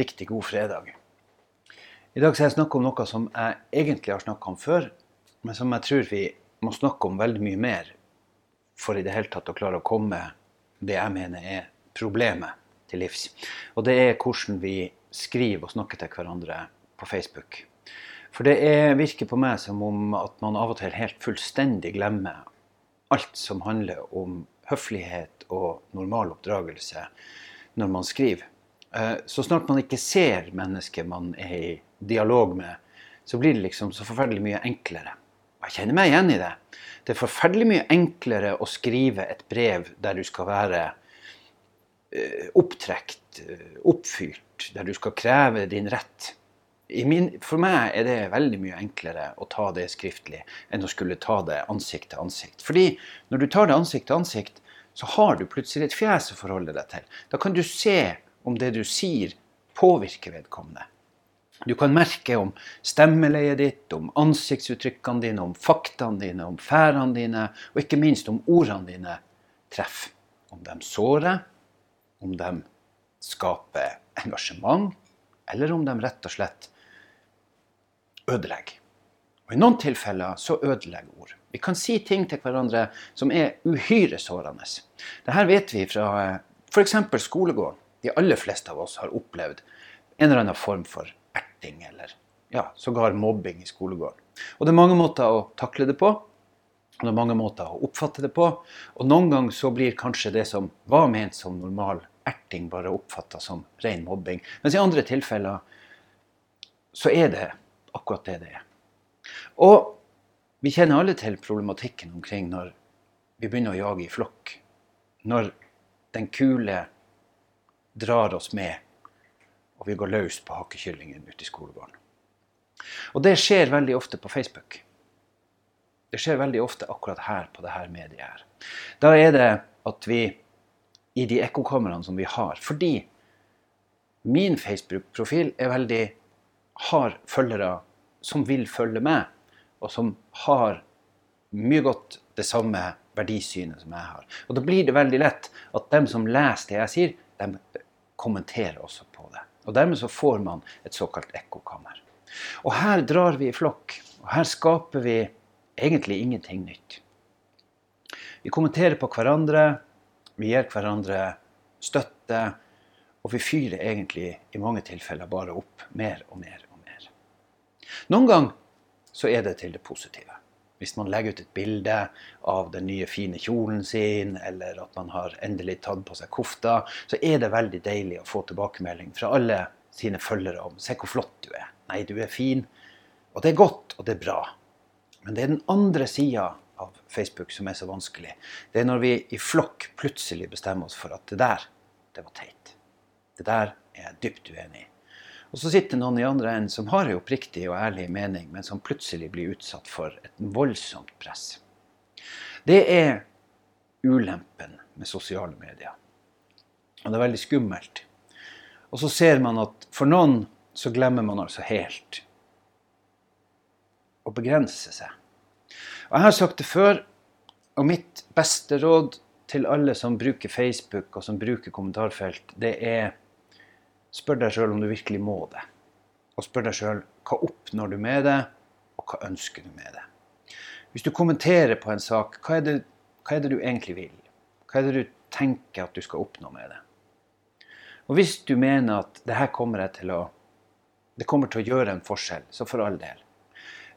riktig god fredag. I dag skal jeg snakke om noe som jeg egentlig har snakka om før, men som jeg tror vi må snakke om veldig mye mer for i det hele tatt å klare å komme det jeg mener er problemet til livs. Og det er hvordan vi skriver og snakker til hverandre på Facebook. For det er, virker på meg som om at man av og til helt fullstendig glemmer alt som handler om høflighet og normal oppdragelse når man skriver. Eh, så snart man ikke ser mennesket man er i dialog med, så blir det liksom så forferdelig mye enklere. Jeg kjenner meg igjen i det. Det er forferdelig mye enklere å skrive et brev der du skal være eh, opptrekt, eh, oppfylt, der du skal kreve din rett. Min, for meg er det veldig mye enklere å ta det skriftlig enn å skulle ta det ansikt til ansikt. Fordi når du tar det ansikt til ansikt, så har du plutselig et fjes å forholde deg til. Da kan du se om det du sier, påvirker vedkommende. Du kan merke om stemmeleiet ditt, om ansiktsuttrykkene dine, om faktaene dine, om færene dine, og ikke minst om ordene dine treffer. Om de sårer, om de skaper engasjement, eller om de rett og slett ødelegger. Og I noen tilfeller så ødelegger ord. Vi kan si ting til hverandre som er uhyre sårende. Dette vet vi fra f.eks. skolegården. De aller fleste av oss har opplevd en eller annen form for erting eller ja, sågar mobbing i skolegården. Og det er mange måter å takle det på. Og det er mange måter å oppfatte det på. Og noen ganger så blir kanskje det som var ment som normal erting, bare oppfatta som ren mobbing. Mens i andre tilfeller så er det akkurat det det er. Og vi kjenner alle til problematikken omkring når vi begynner å jage i flokk. Når den kule drar oss med, og vi går løs på hakkekyllingen ute i skolegården. Og det skjer veldig ofte på Facebook. Det skjer veldig ofte akkurat her på dette mediet her. Da er det at vi i de ekkokameraene som vi har Fordi min Facebook-profil er veldig har følgere som vil følge med, og som har mye godt det samme verdisynet som jeg har. Og Da blir det veldig lett at dem som leser det jeg sier, de kommenterer også på det. Og Dermed så får man et såkalt ekkokammer. Og her drar vi i flokk. Og her skaper vi egentlig ingenting nytt. Vi kommenterer på hverandre, vi gir hverandre støtte, og vi fyrer egentlig i mange tilfeller bare opp mer og mer og mer. Noen ganger så er det til det positive. Hvis man legger ut et bilde av den nye, fine kjolen sin, eller at man har endelig tatt på seg kofta, så er det veldig deilig å få tilbakemelding fra alle sine følgere om 'se hvor flott du er'. 'Nei, du er fin'. Og det er godt, og det er bra. Men det er den andre sida av Facebook som er så vanskelig. Det er når vi i flokk plutselig bestemmer oss for at det der, det var teit. Det der er jeg dypt uenig i. Og så sitter noen i andre enden som har en oppriktig og ærlig mening, men som plutselig blir utsatt for et voldsomt press. Det er ulempen med sosiale medier. Og det er veldig skummelt. Og så ser man at for noen så glemmer man altså helt å begrense seg. Og Jeg har sagt det før, og mitt beste råd til alle som bruker Facebook og som bruker kommentarfelt, det er Spør deg sjøl om du virkelig må det. Og spør deg sjøl hva oppnår du med det, og hva ønsker du med det. Hvis du kommenterer på en sak, hva er det, hva er det du egentlig vil? Hva er det du tenker at du skal oppnå med det? Og hvis du mener at det her kommer, til å, det kommer til å gjøre en forskjell, så for all del.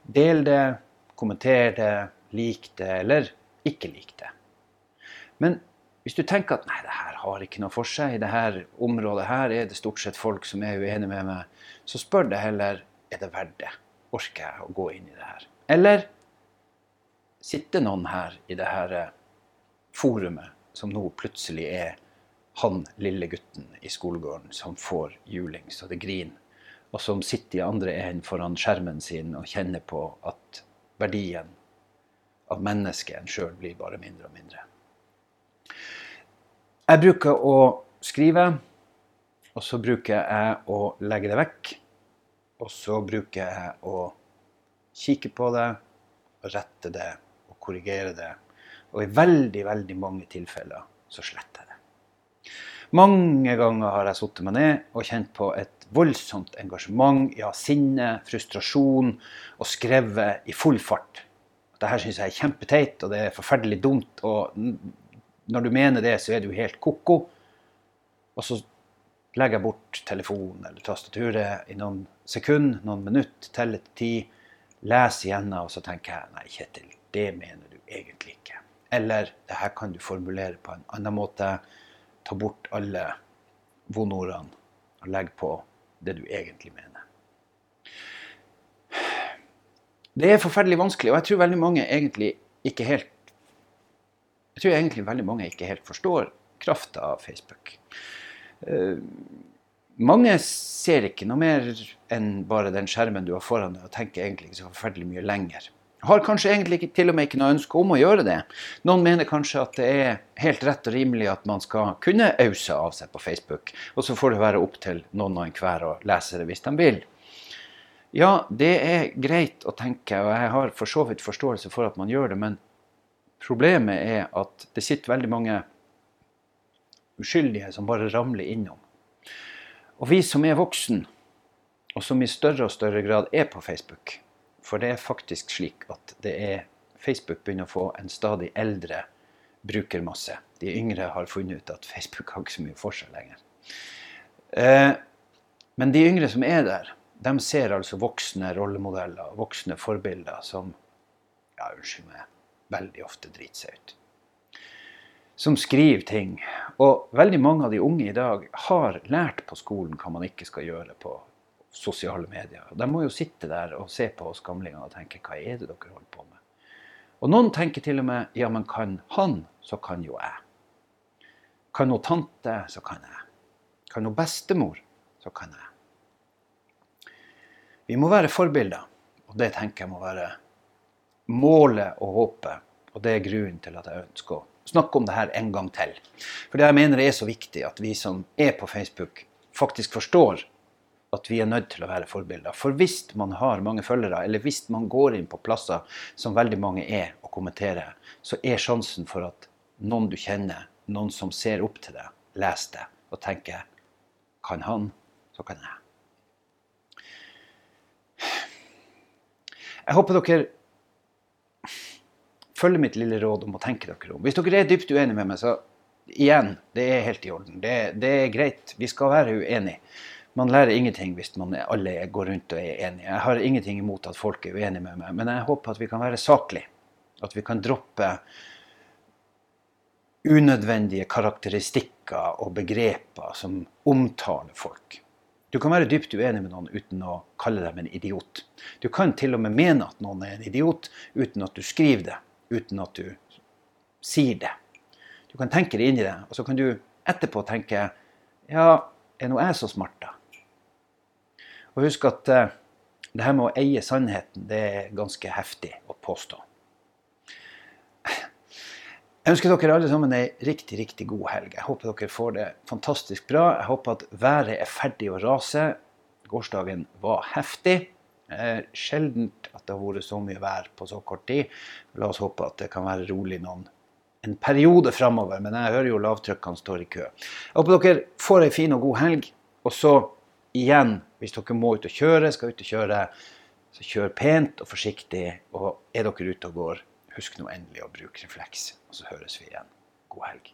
Del det, kommenter det, lik det, eller ikke lik det. Men hvis du tenker at nei, det her har ikke noe for seg, i dette området her er det stort sett folk som er uenige med meg, så spør det heller er det verdt det. Orker jeg å gå inn i det her? Eller sitter noen her i det her eh, forumet som nå plutselig er han lille gutten i skolegården som får juling så det griner, og som sitter i andre enden foran skjermen sin og kjenner på at verdien av mennesket en sjøl blir bare mindre og mindre. Jeg bruker å skrive, og så bruker jeg å legge det vekk. Og så bruker jeg å kikke på det, og rette det og korrigere det. Og i veldig, veldig mange tilfeller så sletter jeg det. Mange ganger har jeg satt meg ned og kjent på et voldsomt engasjement, ja, sinne, frustrasjon, og skrevet i full fart. Dette syns jeg er kjempeteit, og det er forferdelig dumt. Og når du mener det, så er du helt ko-ko. Og så legger jeg bort telefonen eller tastaturet i noen sekunder, noen minutter, teller til ti, leser igjennom, og så tenker jeg nei, Kjetil, det mener du egentlig ikke. Eller det her kan du formulere på en annen måte ta bort alle vondordene og legge på det du egentlig mener. Det er forferdelig vanskelig, og jeg tror veldig mange egentlig ikke helt jeg tror egentlig veldig mange ikke helt forstår krafta av Facebook. Uh, mange ser ikke noe mer enn bare den skjermen du har foran deg, og tenker egentlig ikke så forferdelig mye lenger har kanskje egentlig ikke, til og med ikke noe ønske om å gjøre det. Noen mener kanskje at det er helt rett og rimelig at man skal kunne ause av seg på Facebook, og så får det være opp til noen og enhver å lese det hvis de vil. Ja, det er greit å tenke, og jeg har for så vidt forståelse for at man gjør det, men problemet er at det sitter veldig mange uskyldige som bare ramler innom. Og vi som er voksen, og som i større og større grad er på Facebook, for det er faktisk slik at det er Facebook begynner å få en stadig eldre brukermasse. De yngre har funnet ut at Facebook har ikke så mye for seg lenger. Eh, men de yngre som er der, de ser altså voksne rollemodeller, voksne forbilder som ja, unnskyld meg, veldig ofte driter seg ut. Som skriver ting. Og veldig mange av de unge i dag har lært på skolen hva man ikke skal gjøre på sosiale medier. De må jo sitte der og se på oss gamlingene og tenke hva er det dere holder på med? Og noen tenker til og med ja, men kan han, så kan jo jeg. Kan hun tante, så kan jeg. Kan hun bestemor, så kan jeg. Vi må være forbilder, og det tenker jeg må være målet og håpet. Og det er grunnen til at jeg ønsker å snakke om det her en gang til. For det jeg mener er så viktig at vi som er på Facebook, faktisk forstår at vi er nødt til å være forbilder. For hvis man har mange følgere, eller hvis man går inn på plasser som veldig mange er og kommenterer, så er sjansen for at noen du kjenner, noen som ser opp til deg, leser det og tenker Kan han, så kan jeg. Jeg håper dere følger mitt lille råd om å tenke dere om. Hvis dere er dypt uenige med meg, så igjen, det er helt i orden. Det, det er greit. Vi skal være uenige man lærer ingenting hvis man alle går rundt og er enige. Jeg har ingenting imot at folk er uenige med meg, men jeg håper at vi kan være saklige. At vi kan droppe unødvendige karakteristikker og begreper som omtaler folk. Du kan være dypt uenig med noen uten å kalle dem en idiot. Du kan til og med mene at noen er en idiot uten at du skriver det, uten at du sier det. Du kan tenke det inn i det, og så kan du etterpå tenke ja, er nå jeg så smart, da? Og husk at uh, det her med å eie sannheten, det er ganske heftig å påstå. Jeg ønsker dere alle sammen ei riktig, riktig god helg. Jeg håper dere får det fantastisk bra. Jeg håper at været er ferdig å rase. Gårsdagen var heftig. Eh, sjeldent at det har vært så mye vær på så kort tid. La oss håpe at det kan være rolig noen en periode framover. Men jeg hører jo lavtrykkene står i kø. Jeg håper dere får ei fin og god helg. Og så igjen, hvis dere må ut og kjøre, skal ut og kjøre, så kjør pent og forsiktig. Og er dere ute og går, husk nå endelig å bruke refleks. Og så høres vi igjen. God helg.